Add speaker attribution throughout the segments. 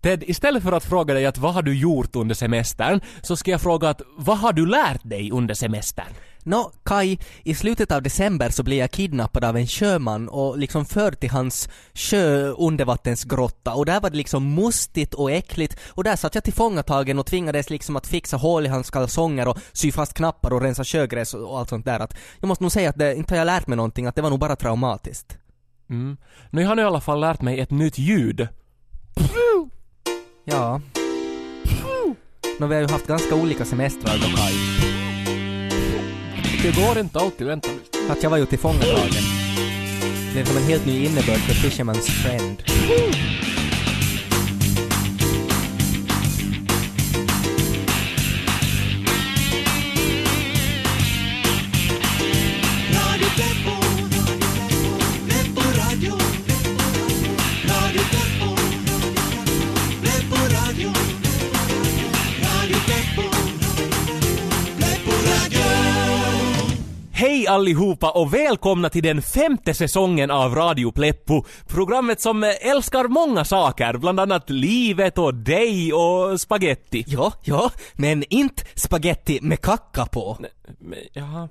Speaker 1: Ted, istället för att fråga dig att vad har du gjort under semestern, så ska jag fråga att vad har du lärt dig under semestern?
Speaker 2: Nå, Kai, i slutet av december så blev jag kidnappad av en sjöman och liksom förd till hans sjö-undervattensgrotta och där var det liksom mustigt och äckligt och där satt jag tillfångatagen och tvingades liksom att fixa hål i hans kalsonger och sy fast knappar och rensa sjögräs och allt sånt där att jag måste nog säga att det, inte har jag lärt mig någonting, att det var nog bara traumatiskt.
Speaker 1: Mm. Nu har jag i alla fall lärt mig ett nytt ljud.
Speaker 2: Ja. Nå, vi har ju haft ganska olika semestrar då, Kai.
Speaker 1: Det går inte alltid, vänta nu.
Speaker 2: Att jag var ju tillfångatagen. Det är som en helt ny innebörd för Fisherman's Friend.
Speaker 1: Allihopa och välkomna till den femte säsongen av Radio Pleppo. Programmet som eh, älskar många saker, bland annat livet och dig och spaghetti.
Speaker 2: Ja, ja, men inte spaghetti med kacka på.
Speaker 1: Men, Jaha.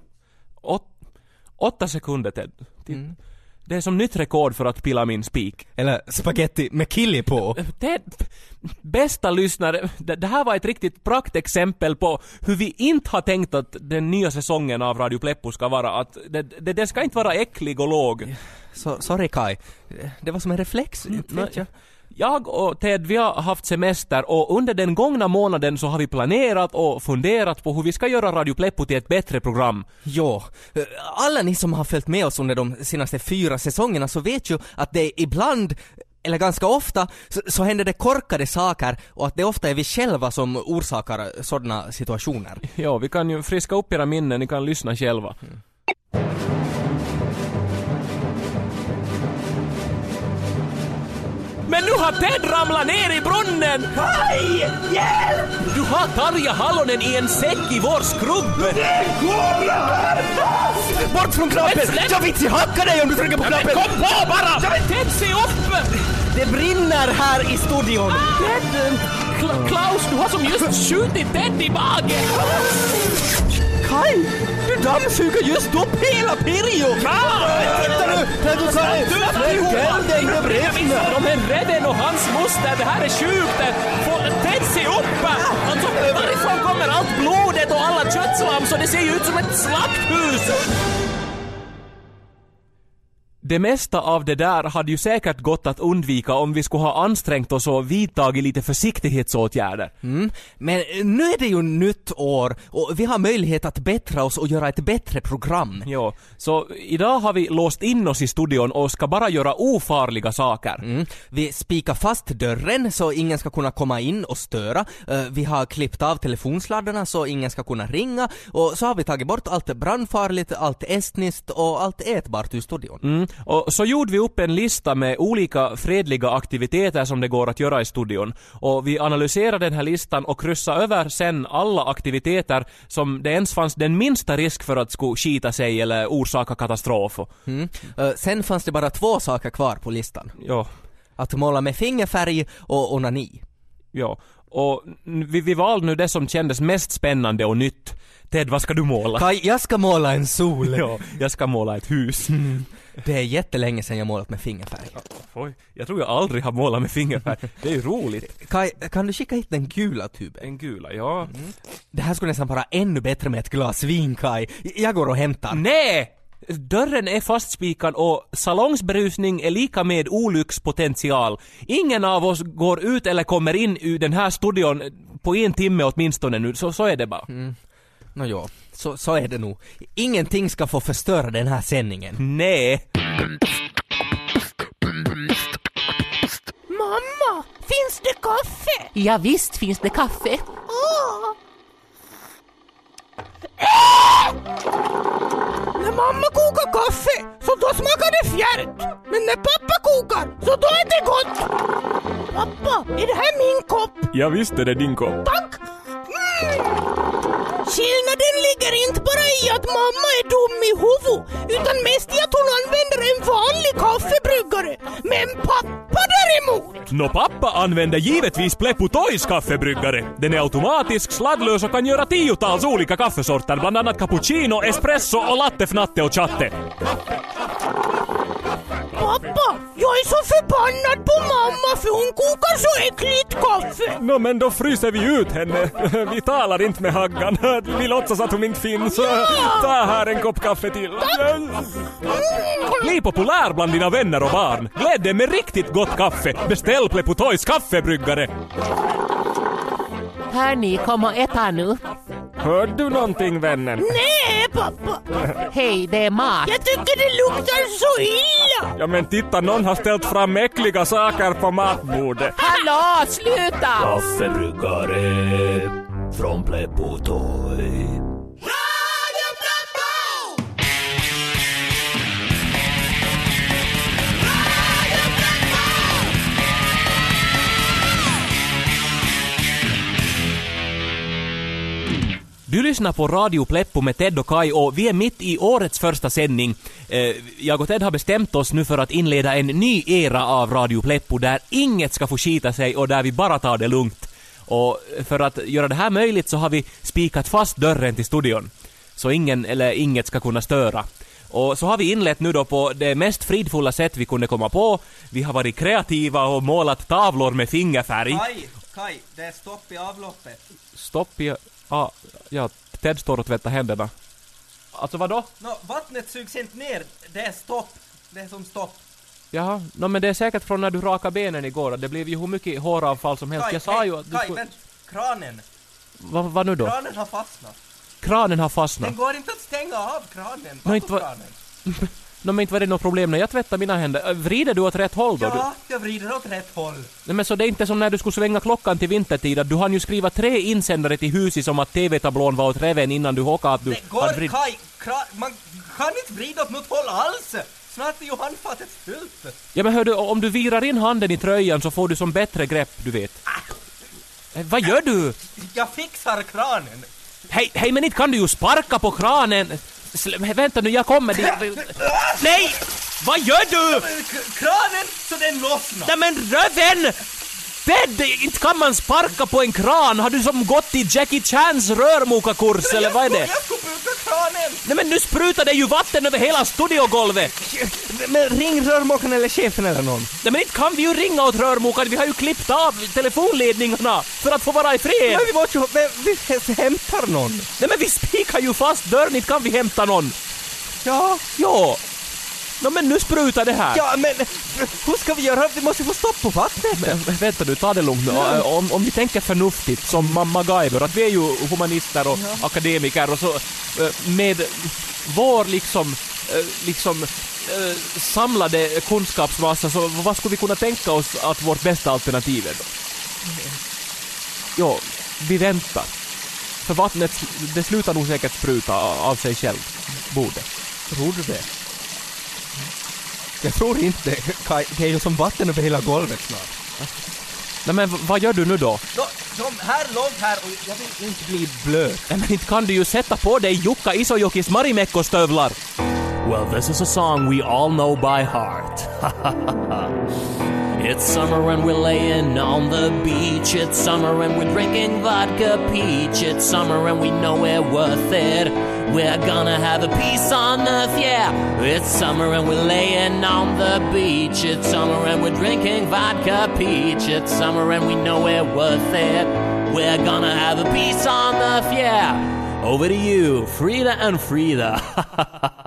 Speaker 1: Åt, åtta sekunder Ted. Titt. Det är som nytt rekord för att pilla min spik.
Speaker 2: Eller spaghetti med kili på.
Speaker 1: Ted, bästa lyssnare, det, det här var ett riktigt praktexempel på hur vi inte har tänkt att den nya säsongen av Radio Pleppo ska vara. Att det, det, det ska inte vara äcklig och låg.
Speaker 2: Så, sorry Kai. Det var som en reflex. vet jag.
Speaker 1: Och Ted, vi har haft semester och under den gångna månaden så har vi planerat och funderat på hur vi ska göra Radio Pleppo till ett bättre program.
Speaker 2: Ja, alla ni som har följt med oss under de senaste fyra säsongerna så vet ju att det ibland eller ganska ofta, så, så händer det korkade saker och att det ofta är vi själva som orsakar sådana situationer.
Speaker 1: Ja, vi kan ju friska upp era minnen, ni kan lyssna själva. Men nu har Ted ramlat ner i brunnen!
Speaker 3: Hej! Hjälp!
Speaker 1: Du har Tarja Hallonen i en säck i vår skrubb!
Speaker 3: Kommer här!
Speaker 2: Bort från knappen! Jag vill inte hacka dig om du trycker på knappen!
Speaker 1: Kom på bara! Ted, se upp!
Speaker 2: Det brinner här i studion!
Speaker 1: Ted! Kla- Klaus, du har som just skjutit Ted i magen!
Speaker 2: Kai! Du dammsuger just upp hela Pirjo! Titta nu! Sa elden det brinner!
Speaker 1: De är Redden och hans moster, det här är sjukt! Ted, se upp! Alltså, varifrån kommer allt blodet och alla köttslam så det ser ju ut som ett slakthus! Det mesta av det där hade ju säkert gått att undvika om vi skulle ha ansträngt oss och vidtagit lite försiktighetsåtgärder.
Speaker 2: Mm. Men nu är det ju nytt år och vi har möjlighet att bättra oss och göra ett bättre program.
Speaker 1: Ja, så idag har vi låst in oss i studion och ska bara göra ofarliga saker.
Speaker 2: Mm. Vi spikar fast dörren så ingen ska kunna komma in och störa. Eh, Vi har klippt av telefonsladdarna så ingen ska kunna ringa. Och så har vi tagit bort allt brandfarligt, allt estniskt och allt ätbart ur studion.
Speaker 1: Mm. Och så gjorde vi upp en lista med olika fredliga aktiviteter som det går att göra i studion. Och vi analyserade den här listan och kryssade över sen alla aktiviteter som det ens fanns den minsta risk för att skulle skita sig eller orsaka katastrof.
Speaker 2: Mm. Eh, Sen fanns det bara två saker kvar på listan.
Speaker 1: ja,
Speaker 2: Att måla med fingerfärg och onani.
Speaker 1: ja. Och vi, vi valde nu det som kändes mest spännande och nytt. Ted, vad ska du måla?
Speaker 2: Kaj, jag ska måla en sol.
Speaker 1: Ja, jag ska måla ett hus.
Speaker 2: Det är jättelänge sedan jag målat med fingerfärg.
Speaker 1: Oj, jag tror jag aldrig har målat med fingerfärg. Det är ju roligt.
Speaker 2: Kaj, kan du skicka hit den gula tuben?
Speaker 1: En gula, ja.
Speaker 2: Det här skulle nästan vara ännu bättre med ett glas vin, Kaj. Jag går och hämtar.
Speaker 1: Nej! Dörren är fastspikad och salongsberusning är lika med olyckspotential. Ingen av oss går ut eller kommer in ur den här studion på en timme åtminstone nu, så, så är det bara.
Speaker 2: Nå ja, så, så är det nog. Ingenting ska få förstöra den här sändningen.
Speaker 1: Nej.
Speaker 4: Mamma, finns det kaffe?
Speaker 5: Ja, visst finns det kaffe.
Speaker 4: Åh. När mamma kokar kaffe, så då smakar det fjärt. Men när pappa kokar, så då är det gott. Pappa, är det här min kopp?
Speaker 1: Jag visste det din kopp.
Speaker 4: Tack! Mm. Skillnaden ligger inte bara i att mamma är dum i huvudet, utan mest i att hon använder en vanlig kaffebryggare. Men pappa däremot!
Speaker 1: Nå pappa använder givetvis Pleppo Toys kaffebryggare. Den är automatisk, sladdlös och kan göra tiotals olika kaffesorter, bland annat cappuccino, espresso och latte, fnatte och chatte.
Speaker 4: Pappa, jag är så förbannad på mamma för hon kokar så äckligt kaffe.
Speaker 1: Nå men då fryser vi ut henne. Vi talar inte med Haggan. Vi låtsas att hon inte finns. Ta här en kopp kaffe till. Bli populär bland dina vänner och barn. Gläd dig med riktigt gott kaffe. Beställ Pleppo Toys kaffebryggare.
Speaker 5: Hörni, kom och äta nu.
Speaker 1: Hör du någonting vännen?
Speaker 4: Nej pappa,
Speaker 5: Hej, det är mat.
Speaker 4: jag tycker det luktar så illa.
Speaker 1: Ja men titta, någon har ställt fram äckliga saker på matbordet.
Speaker 5: Hallå, sluta!
Speaker 3: Kaffebryggare från Pleppo
Speaker 1: Du lyssnar på Radio Pleppo med Ted och Kai och vi är mitt i årets första sändning. Eh, Jag och Ted har bestämt oss nu för att inleda en ny era av Radio Pleppo där inget ska få skita sig och där vi bara tar det lugnt. Och för att göra det här möjligt så har vi spikat fast dörren till studion. Så ingen eller inget ska kunna störa. Och så har vi inlett nu då på det mest fridfulla sätt vi kunde komma på. Vi har varit kreativa och målat tavlor med fingerfärg.
Speaker 2: Kaj, Kaj, det är stopp i avloppet.
Speaker 1: Stopp i... Ah, ja, Ted står och tvättar händerna. Alltså vadå?
Speaker 2: Nå, vattnet sugs inte ner. Det är stopp. Det är som stopp.
Speaker 1: Jaha, no, men det är säkert från när du rakade benen igår. Det blev ju hur mycket håravfall som helst.
Speaker 2: Kaj,
Speaker 1: Jag sa
Speaker 2: hej,
Speaker 1: ju att du
Speaker 2: Kaj,
Speaker 1: skulle...
Speaker 2: Kranen.
Speaker 1: Vad vad nu då?
Speaker 2: Kranen har fastnat.
Speaker 1: Kranen har fastnat.
Speaker 2: Den går inte att stänga av kranen.
Speaker 1: Inte va-
Speaker 2: Vattenkranen.
Speaker 1: No, men inte var det något problem när jag tvättar mina händer. Vrider du åt rätt håll då?
Speaker 2: Ja, jag vrider åt rätt håll.
Speaker 1: Nej, men så det är inte som när du skulle svänga klockan till vintertid. att Du hann ju skriva tre insändare till huset om att TV-tablån var åt reven innan du hockade att du
Speaker 2: Det går,
Speaker 1: vrid-
Speaker 2: Kaj. Kra man kan inte vrida åt något håll alls. Snart är ju handfatet fullt.
Speaker 1: Ja men hör du, om du virar in handen i tröjan så får du som bättre grepp, du vet. Eh, Vad gör du?
Speaker 2: Jag fixar kranen.
Speaker 1: Hej, hej men inte kan du ju sparka på kranen! Sl- vänta nu, jag kommer dit. Nej! Vad gör du?
Speaker 2: Kranen så den lossnar.
Speaker 1: Nej men röven! Ted, inte kan man sparka på en kran! Har du som gått i Jackie Chans rörmokarkurs eller vad är det?
Speaker 2: Kranen.
Speaker 1: Nej men nu sprutar det ju vatten över hela studiogolvet!
Speaker 2: Men ring rörmokaren eller chefen eller någon.
Speaker 1: Nej men inte kan vi ju ringa åt rörmokaren, vi har ju klippt av telefonledningarna för att få vara i fred!
Speaker 2: Men vi måste ju, men vi hämtar någon.
Speaker 1: Nej men vi spikar ju fast dörren, inte kan vi hämta någon!
Speaker 2: Ja,
Speaker 1: Ja! No, men nu sprutar det här!
Speaker 2: ja men hur ska vi göra? Vi måste få stopp på vattnet.
Speaker 1: Men, vänta nu, ta det lugnt nu. Om, om vi tänker förnuftigt, som mamma Gaiver, att vi är ju humanister och akademiker och så ö, med vår liksom, ö, liksom ö, samlade kunskapsmassa, så vad skulle vi kunna tänka oss att vårt bästa alternativ är då? Jo, vi väntar. För vattnet, det slutar nog säkert spruta av sig själv. Borde.
Speaker 2: Tror du det? Jag tror inte Kaj. Det är ju som vatten över hela golvet snart.
Speaker 1: Nej men vad gör du nu då?
Speaker 2: De, de här låg här och jag vill inte bli blöt.
Speaker 1: Nej men inte kan du ju sätta på dig Jukka Isojokis Marimekko-stövlar! Well, this is a song we all know by heart.
Speaker 6: It's summer and we're laying on the beach. It's summer and we're drinking vodka peach. It's summer and we know we're worth it. We're gonna have a peace on earth, yeah. It's summer and we're laying on the beach. It's summer and we're drinking vodka peach. It's summer and we know we're worth it. We're gonna have a peace on earth, yeah. Over to you, Frida and Frida.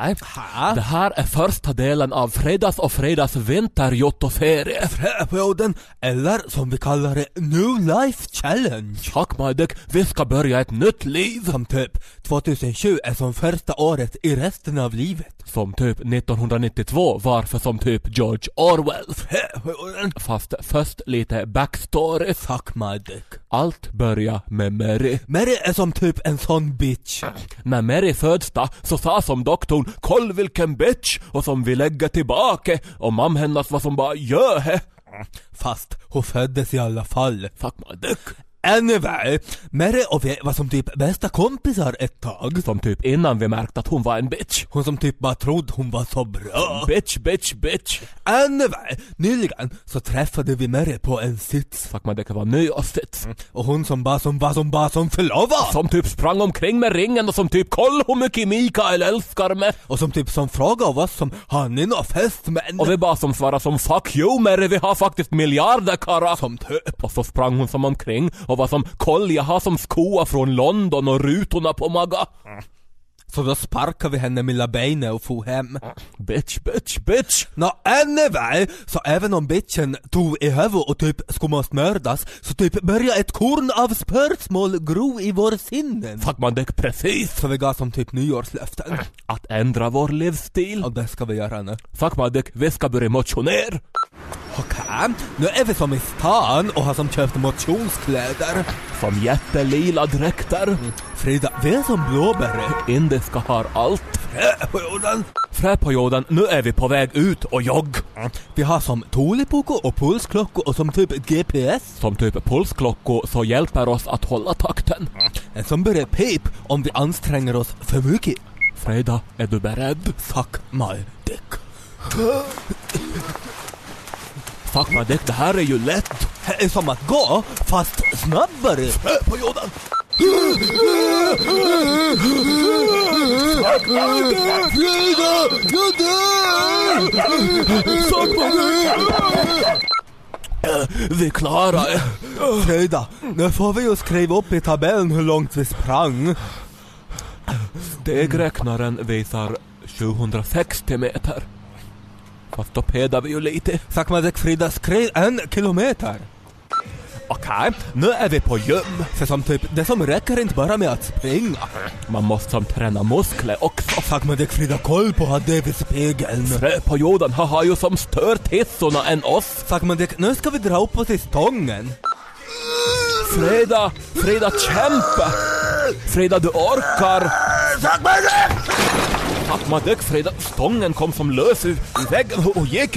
Speaker 1: Här. Det här är första delen av Fredags och Fredags vinterjottoferie.
Speaker 2: Perioden, eller som vi kallar det, New Life Challenge.
Speaker 1: Tack Majdek, vi ska börja ett nytt liv.
Speaker 2: Som typ 2007 är som första året i resten av livet.
Speaker 1: Som typ 1992, varför som typ George Orwell. Fast först lite backstory.
Speaker 2: My dick.
Speaker 1: Allt börjar med Mary.
Speaker 2: Mary är som typ en sån bitch.
Speaker 1: När Mary föds då, så sa som doktorn “Koll vilken bitch” och som vi lägger tillbaka och mam hennes var som bara “Gör he”.
Speaker 2: Fast hon föddes i alla fall.
Speaker 1: Fuck my dick.
Speaker 2: Anyway, Mary och vi var som typ bästa kompisar ett tag.
Speaker 1: Som typ innan vi märkte att hon var en bitch.
Speaker 2: Hon som typ bara trodde hon var så bra.
Speaker 1: Bitch, bitch, bitch.
Speaker 2: Anyway, nyligen så träffade vi Mary på en sits.
Speaker 1: Fuck man, det kan vara nyårssits.
Speaker 2: Och hon som bara som var som bara som förlovad.
Speaker 1: Som typ sprang omkring med ringen och som typ koll hur mycket Mikael älskar mig.
Speaker 2: Och som typ som frågade oss som har ni några fästmän?
Speaker 1: Och vi bara som svarade som fuck you Mary, vi har faktiskt miljarder kara.
Speaker 2: Som typ.
Speaker 1: Och så sprang hon som omkring och vad som koll jag har som skoa från London och rutorna på maga. Mm.
Speaker 2: Så då sparkade vi henne mellan benen och for hem.
Speaker 1: Bitch, bitch, bitch.
Speaker 2: Nå anyway, så även om bitchen tog i huvudet och typ skulle måste mördas, så typ började ett korn av spörsmål gro i vår sinnen.
Speaker 1: Fuck man, det är precis.
Speaker 2: Så vi gav som typ nyårslöften.
Speaker 1: Att ändra vår livsstil.
Speaker 2: Och det ska vi göra nu.
Speaker 1: Fuck man, det, vi ska börja motionera.
Speaker 2: Okej, nu är vi som i stan och har som köpt motionskläder.
Speaker 1: Som jättelila dräkter.
Speaker 2: Frida, är som blåbär.
Speaker 1: Indiska har allt.
Speaker 2: Fröperioden.
Speaker 1: Fräperioden, nu är vi på väg ut och jogg.
Speaker 2: Vi har som tulipuko och pulsklockor och som typ GPS.
Speaker 1: Som typ pulsklockor så hjälper oss att hålla takten.
Speaker 2: En som börjar pip om vi anstränger oss för mycket.
Speaker 1: Freda, är du beredd?
Speaker 2: Fuck my dick.
Speaker 1: Fuck man, det, det här är ju lätt.
Speaker 2: Det är som att gå, fast snabbare.
Speaker 1: Fräperioden.
Speaker 2: Frida, jag dör!
Speaker 1: Vi klarar det.
Speaker 2: Frida, nu får vi ju skriva upp i tabellen hur långt vi sprang.
Speaker 1: Stegräknaren visar 760 meter. Fast då pedar vi ju lite.
Speaker 2: Att Frida skrev en kilometer.
Speaker 1: Okej, nu är vi på gym.
Speaker 2: För som typ, det som räcker inte bara med att springa.
Speaker 1: Man måste som träna muskler också.
Speaker 2: Sagt man att Frida koll på att det är vid spegeln.
Speaker 1: Fräperioden har har ju som stört hissorna än oss.
Speaker 2: Sagt man att nu ska vi dra upp oss i stången.
Speaker 1: Freda, Freda kämpa! Freda du orkar! Fuck man däck Freda, stången kom som lös ur väggen och gick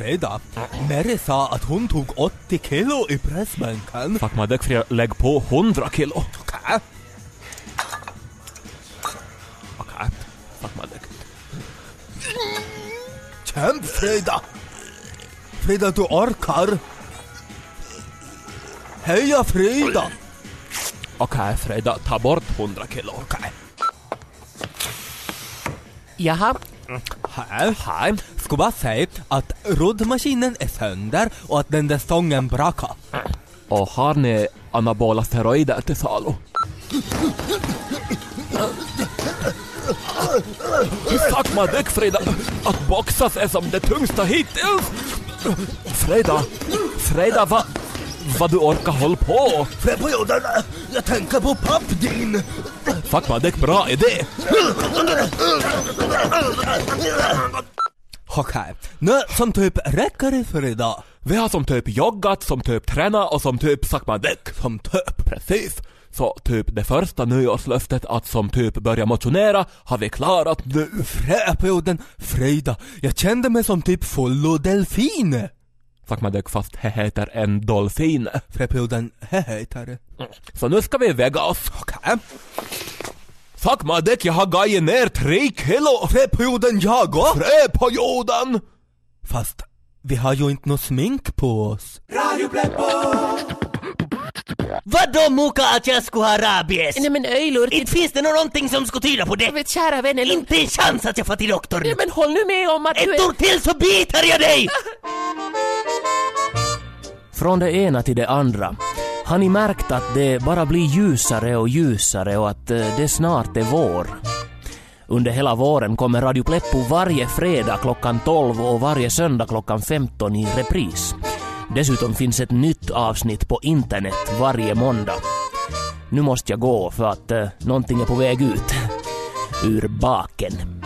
Speaker 1: i.
Speaker 2: Frida, Mary sa att hon tog 80 kilo i pressbänken.
Speaker 1: Fuck man däck Freda, lägg på 100 kilo.
Speaker 2: Okej.
Speaker 1: Okej, fuck man däck.
Speaker 2: Kämp Frida! Frida, du orkar! Heja Frida!
Speaker 1: Okej Freda, ta bort 100 kilo. Okej.
Speaker 5: Jaha,
Speaker 2: Här, här. Ska bara säga att roddmaskinen är sönder och att den där stången brakar.
Speaker 1: Och har ni anabola steroider till salu? Fuck man däck Freda, att boxas är som det tyngsta hittills. Freda, Freda vad, vad du orkar håll på.
Speaker 2: Fräperioden, jag tänker på papp din!
Speaker 1: Fuck man däck bra idé.
Speaker 2: Okej, nu som typ räcker det för idag.
Speaker 1: Vi har som typ joggat, som typ tränat och som typ sagt man däck.
Speaker 2: Som typ.
Speaker 1: Precis. Så typ det första nyårslöftet att som typ börja motionera har vi klarat nu.
Speaker 2: Fräperioden, Frida, jag kände mig som typ fullo delfin.
Speaker 1: Fuck man däck fast det heter en dolfin.
Speaker 2: Fräperioden, heter det.
Speaker 1: Så nu ska vi väga oss.
Speaker 2: Okej.
Speaker 1: Fuck man däck, jag har gajit ner tre kilo.
Speaker 2: Fräperioden, jag och.
Speaker 1: Fräperioden!
Speaker 2: Fast vi har ju inte något smink på oss.
Speaker 7: Vadå Muka att jag skulle ha rabies?
Speaker 5: nej men Öjlur,
Speaker 7: Inte finns det någonting som skulle tyda på det.
Speaker 5: vet kära vänner.
Speaker 7: Inte en chans att jag får till doktorn.
Speaker 5: Nej men håll nu med om att du
Speaker 7: Ett
Speaker 5: är...
Speaker 7: ord till så biter jag dig!
Speaker 6: Från det ena till det andra. Har ni märkt att det bara blir ljusare och ljusare och att eh, det snart är vår? Under hela våren kommer Radio Pleppo varje fredag klockan 12 och varje söndag klockan 15 i repris. Dessutom finns ett nytt avsnitt på internet varje måndag. Nu måste jag gå för att eh, någonting är på väg ut. Ur baken.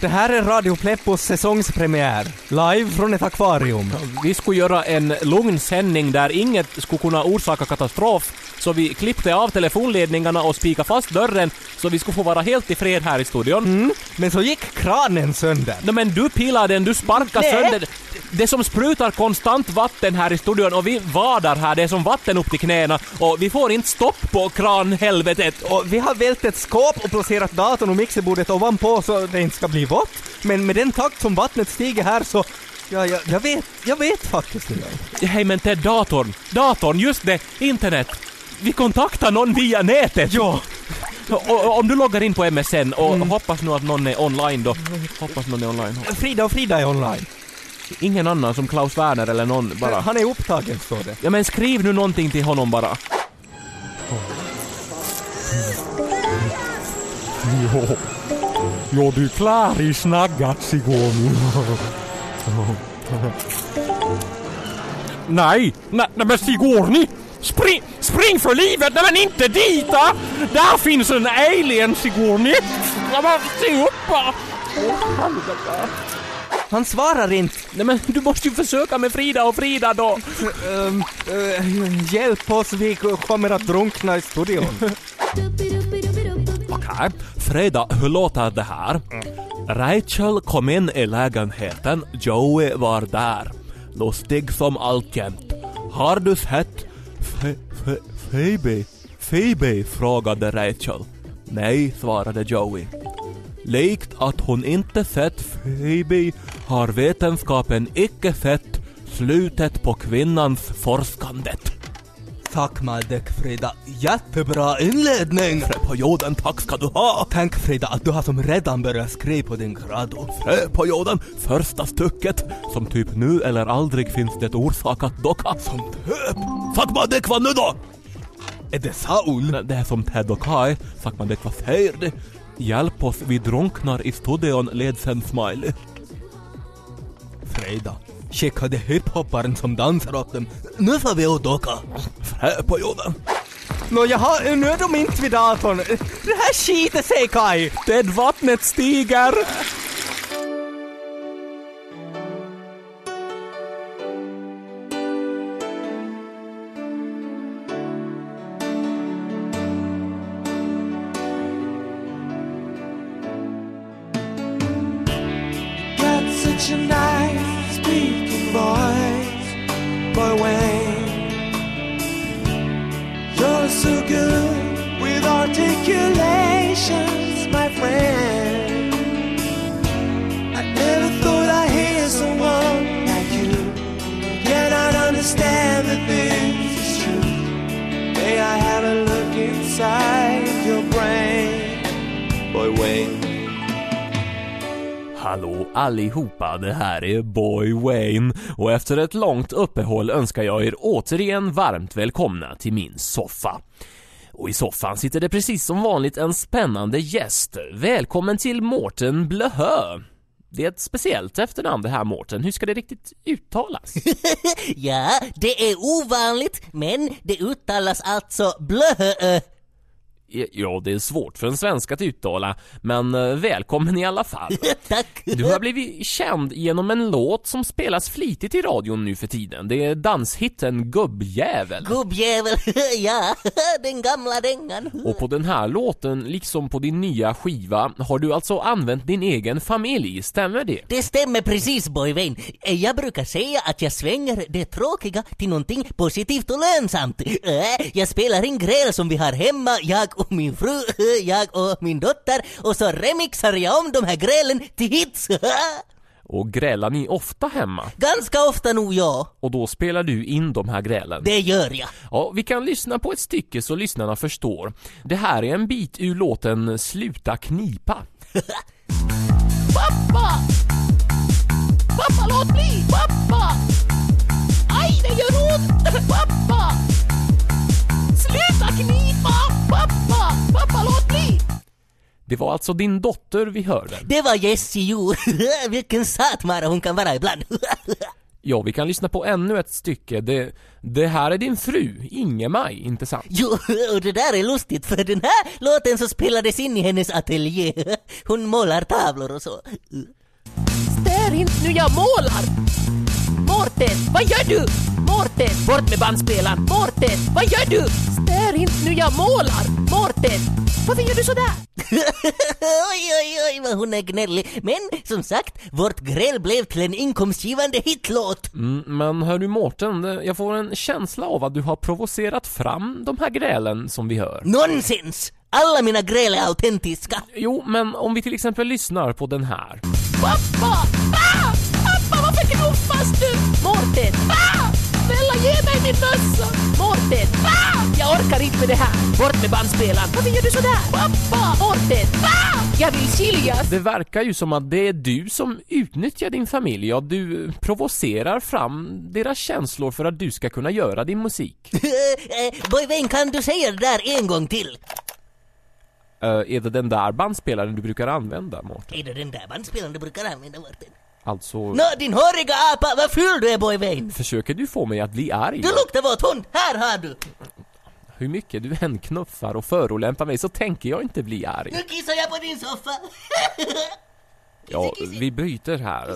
Speaker 2: Det här är Radio Pleppos säsongspremiär. Live från ett akvarium.
Speaker 1: Vi skulle göra en lugn sändning där inget skulle kunna orsaka katastrof, så vi klippte av telefonledningarna och spikade fast dörren så vi skulle få vara helt i fred här i studion.
Speaker 2: Mm. Men så gick kranen sönder.
Speaker 1: Nej men du pillar den, du sparkar
Speaker 2: Nej.
Speaker 1: sönder. Det som sprutar konstant vatten här i studion och vi vadar här, det är som vatten upp till knäna och vi får inte stopp på kranhelvetet.
Speaker 2: Och vi har vält ett skåp och placerat datorn och mixerbordet ovanpå så det inte ska bli vått. Men med den takt som vattnet stiger här så... Ja, jag, jag vet, jag vet faktiskt inte.
Speaker 1: Hej men Ted, datorn, datorn, just det, internet. Vi kontaktar någon via nätet.
Speaker 2: Ja.
Speaker 1: Och, om du loggar in på MSN och hoppas nu att någon är online då. Hoppas någon är online.
Speaker 2: Frida och Frida är online.
Speaker 1: Ingen annan som Klaus Werner eller någon bara.
Speaker 2: Han är upptagen står det.
Speaker 1: Ja men skriv nu någonting till honom bara.
Speaker 8: Jo, jo du klar i snaggat. Nej, nej, nej men Sigourney! Spring, spring för livet! Nej men inte dit! ah! Där finns en alien Sigourney! Ja, men se upp! helvete.
Speaker 2: Han svarar inte.
Speaker 1: Nej men du måste ju försöka med Frida och Frida då.
Speaker 2: Ehm, eh, hjälp oss, vi kommer att drunkna i studion.
Speaker 1: Okej, Frida, hur låter det här? Rachel kom in i lägenheten, Joey var där. Lustig som alltjämt. Har du sett Phoebe? Phoebe? frågade Rachel. Nej, svarade Joey. Likt att hon inte sett Phoebe har vetenskapen icke sett slutet på kvinnans forskandet.
Speaker 2: Tack Maldek Frida. Jättebra inledning!
Speaker 1: Frö på jorden, tack ska du ha!
Speaker 2: Tänk Frida att du har som redan börjat skriva på din grado.
Speaker 1: Frö på jorden, första stycket, som typ nu eller aldrig finns det orsakat docka. Som typ? Fuck man det vad nu då?
Speaker 2: Är det Saul?
Speaker 1: Det är som Ted och Kai, fuck man det säger det? Hjälp oss, vi drunknar i studion, ledsen smiley.
Speaker 2: Frida. Skickade hiphopparen som dansar åt dem. Nu får vi åt åka.
Speaker 1: Frö på jorden.
Speaker 2: Nå jaha, nu är de inte vid datorn. Det här skiter sig Kai!
Speaker 1: Ted, vattnet stiger! Hallå allihopa, det här är Boy Wayne och efter ett långt uppehåll önskar jag er återigen varmt välkomna till min soffa. Och i soffan sitter det precis som vanligt en spännande gäst. Välkommen till Mårten Blöhö. Det är ett speciellt efternamn det här Mårten, hur ska det riktigt uttalas?
Speaker 7: Ja, det är ovanligt, men det uttalas alltså blöhö.
Speaker 1: Ja, det är svårt för en svensk att uttala, men eh, välkommen i alla fall.
Speaker 7: Tack.
Speaker 1: Du har blivit känd genom en låt som spelas flitigt i radion nu för tiden. Det är danshitten Gubbjävel.
Speaker 7: Gubbjävel, ja, den gamla dängan.
Speaker 1: Och på den här låten, liksom på din nya skiva, har du alltså använt din egen familj, stämmer det?
Speaker 7: Det stämmer precis Boyvain. Jag brukar säga att jag svänger det tråkiga till någonting positivt och lönsamt. Äh, Jag spelar in gräl som vi har hemma, jag och min fru, jag och min dotter, och så remixar jag om de här grälen till hits.
Speaker 1: Och grälar ni ofta hemma?
Speaker 7: Ganska ofta nog ja,
Speaker 1: Och då spelar du in de här grälen?
Speaker 7: det gör jag.
Speaker 1: Ja, vi kan lyssna på ett stycke så lyssnarna förstår. Det här är en bit ur låten Sluta knipa.
Speaker 4: Pappa! Pappa, låt bli! Pappa! Aj, det gör ont! Pappa! Sluta knipa! Pappa! Pappa, låt bli!
Speaker 1: Det var alltså din dotter vi hörde.
Speaker 7: Det var Jessie Jor. Vilken satmara hon kan vara ibland.
Speaker 1: Ja, vi kan lyssna på ännu ett stycke. Det, det här är din fru, Inge-Maj, inte sant?
Speaker 7: Jo, och det där är lustigt för den här låten så spelades in i hennes ateljé. Hon målar tavlor och så.
Speaker 5: Stör inte nu, jag målar! Mårten, vad gör du? Mårten, bort med bandspelaren! Mårten, vad gör du? Stör inte nu, jag målar! Mårten, varför gör du sådär?
Speaker 7: oj, oj, oj vad hon är gnällig. Men som sagt, vårt gräl blev till en inkomstgivande hitlåt.
Speaker 1: Mm, men hör du Mårten, jag får en känsla av att du har provocerat fram de här grälen som vi hör.
Speaker 7: Nonsens! Alla mina gräl är autentiska.
Speaker 1: Jo, men om vi till exempel lyssnar på den här.
Speaker 5: Pappa, med det här! Bort med bandspelaren! Varför gör du sådär? Pappa! Mårten! Ah! Jag vill skiljas!
Speaker 1: Det verkar ju som att det är du som utnyttjar din familj, ja du provocerar fram deras känslor för att du ska kunna göra din musik.
Speaker 7: Eh, Boyvän, kan du säga det där en gång till?
Speaker 1: Eh, är det den där bandspelaren du brukar använda, Mårten?
Speaker 7: Är det den där bandspelaren du brukar använda, Mårten?
Speaker 1: Alltså,
Speaker 7: Nå, din håriga apa, vad ful du är, Boyvän!
Speaker 1: försöker du få mig att bli arg?
Speaker 7: Du luktar våt hund, här har du!
Speaker 1: Hur mycket du än knuffar och förolämpar mig så tänker jag inte bli arg.
Speaker 7: Nu kissar jag på din soffa!
Speaker 1: Ja, vi byter här.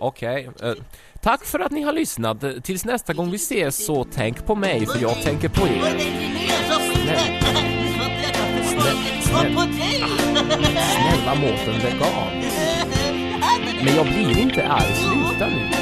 Speaker 1: Okej. eh, tack för att ni har lyssnat. Tills nästa gång vi ses så tänk på mig för jag tänker på er. Snälla Mårten, lägg av. Men jag blir inte arg, sluta nu.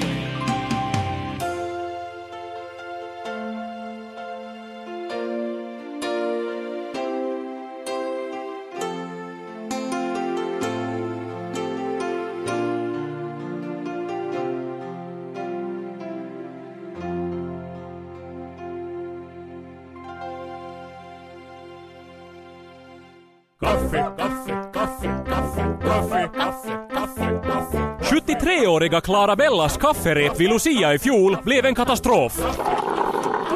Speaker 8: Kaffe, kaffe, kaffe, kaffe, kaffe, kaffe, kaffe, kaffe.
Speaker 1: 73-åriga Clara Bellas kafferep vid Lucia i fjol blev en katastrof.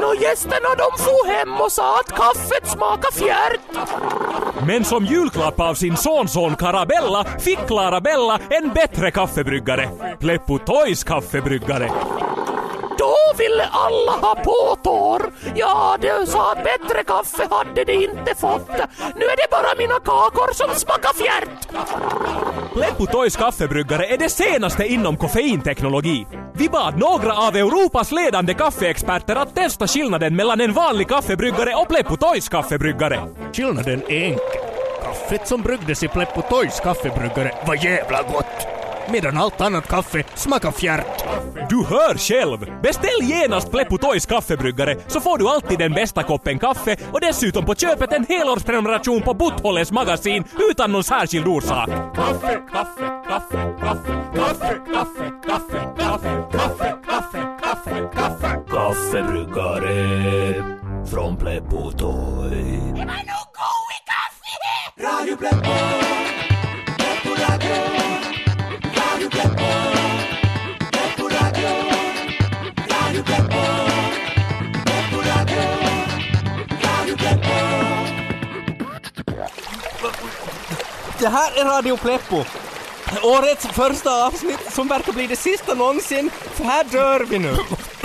Speaker 5: Nå, gästerna de for hem och sa att kaffet smakar fjärt.
Speaker 1: Men som julklapp av sin sonson Carabella fick Clara Bella en bättre kaffebryggare. Pleppo Toys kaffebryggare.
Speaker 5: Då ville alla ha påtår. Ja, de sa att bättre kaffe hade de inte fått. Nu är det bara mina kakor som smakar fjärt.
Speaker 1: Pleppo Toys kaffebryggare är det senaste inom koffeinteknologi. Vi bad några av Europas ledande kaffeexperter att testa skillnaden mellan en vanlig kaffebryggare och Pleppo Toys kaffebryggare.
Speaker 8: Skillnaden är enkel. Kaffet som bryggdes i Pleppo Toys kaffebryggare var jävla gott. Medan allt annat kaffe smakar fjärt.
Speaker 1: Du hör själv! Beställ genast Pleppo Toys kaffebryggare så får du alltid den bästa koppen kaffe och dessutom på köpet en helårsprenumeration på Butthålles magasin utan någon särskild orsak.
Speaker 8: Kaffe, kaffe, kaffe, kaffe, kaffe, kaffe, kaffe, kaffe, kaffe, kaffe, kaffe, kaffe.
Speaker 3: Kaffebryggare från Pleppo Toy.
Speaker 9: Radio Pleppo. Pleppo
Speaker 2: Det här är Radio Pleppo. Årets första avsnitt som verkar bli det sista någonsin, för här dör vi nu.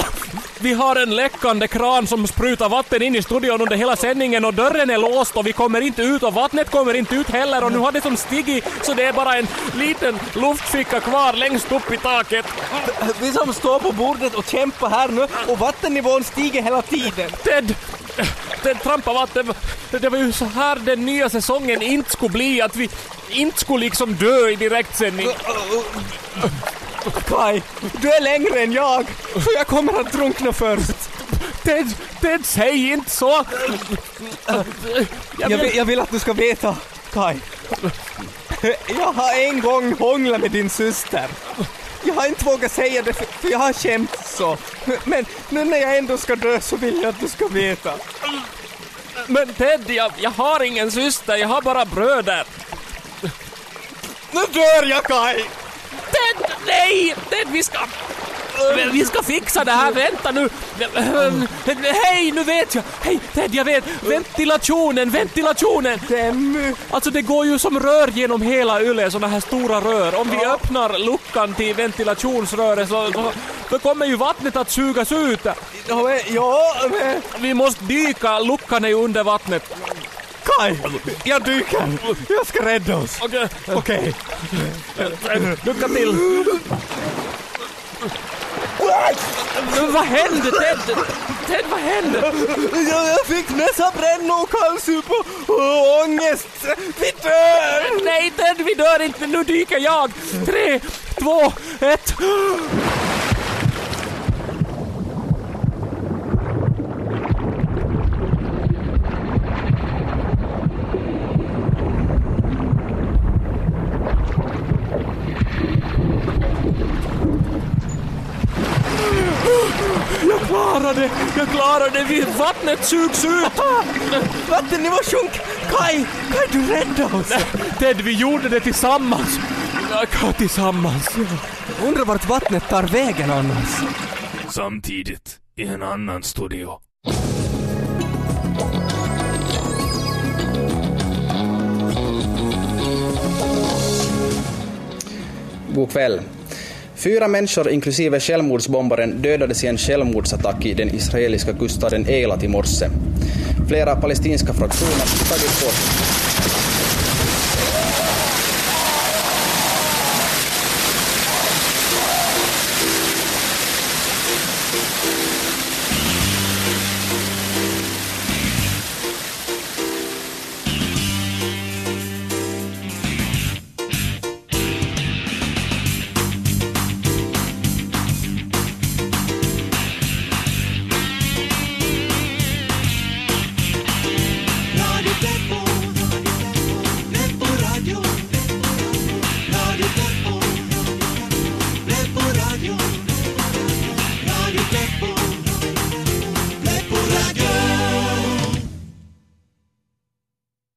Speaker 1: Vi har en läckande kran som sprutar vatten in i studion under hela sändningen och dörren är låst och vi kommer inte ut och vattnet kommer inte ut heller och nu har det som stigit så det är bara en liten luftficka kvar längst upp i taket.
Speaker 2: Vi som står på bordet och kämpar här nu och vattennivån stiger hela tiden.
Speaker 1: Ted! Ted trampa vatten. Det var ju så här den nya säsongen inte skulle bli, att vi inte skulle liksom dö i direktsändning.
Speaker 2: Kai, du är längre än jag, så jag kommer att drunkna först.
Speaker 1: Ted, Ted, säg inte så!
Speaker 2: Jag vill, jag vill att du ska veta, Kai. Jag har en gång hånglat med din syster. Jag har inte vågat säga det för, jag har känt så. Men nu när jag ändå ska dö så vill jag att du ska veta.
Speaker 1: Men Ted, jag, jag har ingen syster, jag har bara bröder.
Speaker 2: Nu dör jag Kai!
Speaker 1: Ted, nej! Ted, vi ska... Vi ska fixa det här, vänta nu! Hej, nu vet jag! Hej, Ted, jag vet! Ventilationen, ventilationen! Alltså det går ju som rör genom hela Yle, såna här stora rör. Om vi öppnar luckan till ventilationsröret så, så, så kommer ju vattnet att sugas ut.
Speaker 2: Ja, men...
Speaker 1: Vi måste dyka, luckan är ju under vattnet.
Speaker 2: Kai! Jag dyker! Jag ska rädda oss!
Speaker 1: Okej,
Speaker 2: Okej.
Speaker 1: lycka till! Vad hände Ted? Ted, vad hände?
Speaker 2: Jag, jag fick nästan brännor, kallsup och, och ångest. Vi dör!
Speaker 1: Nej Ted, vi dör inte, nu dyker jag! Tre, två, ett... Jag klarade det! Jag klarade det! Vi- Vattnet sugs ut!
Speaker 2: Vattennivån sjönk. Kai, Kai du räddade oss.
Speaker 1: Ted, vi gjorde det tillsammans! Ja, Tillsammans.
Speaker 2: Undrar vart vattnet tar vägen annars.
Speaker 3: Samtidigt i en annan studio.
Speaker 10: God kväll. Fyra människor inklusive självmordsbombaren dödades i en självmordsattack i den israeliska kuststaden Eilat i morse. Flera palestinska fraktioner har tagit bort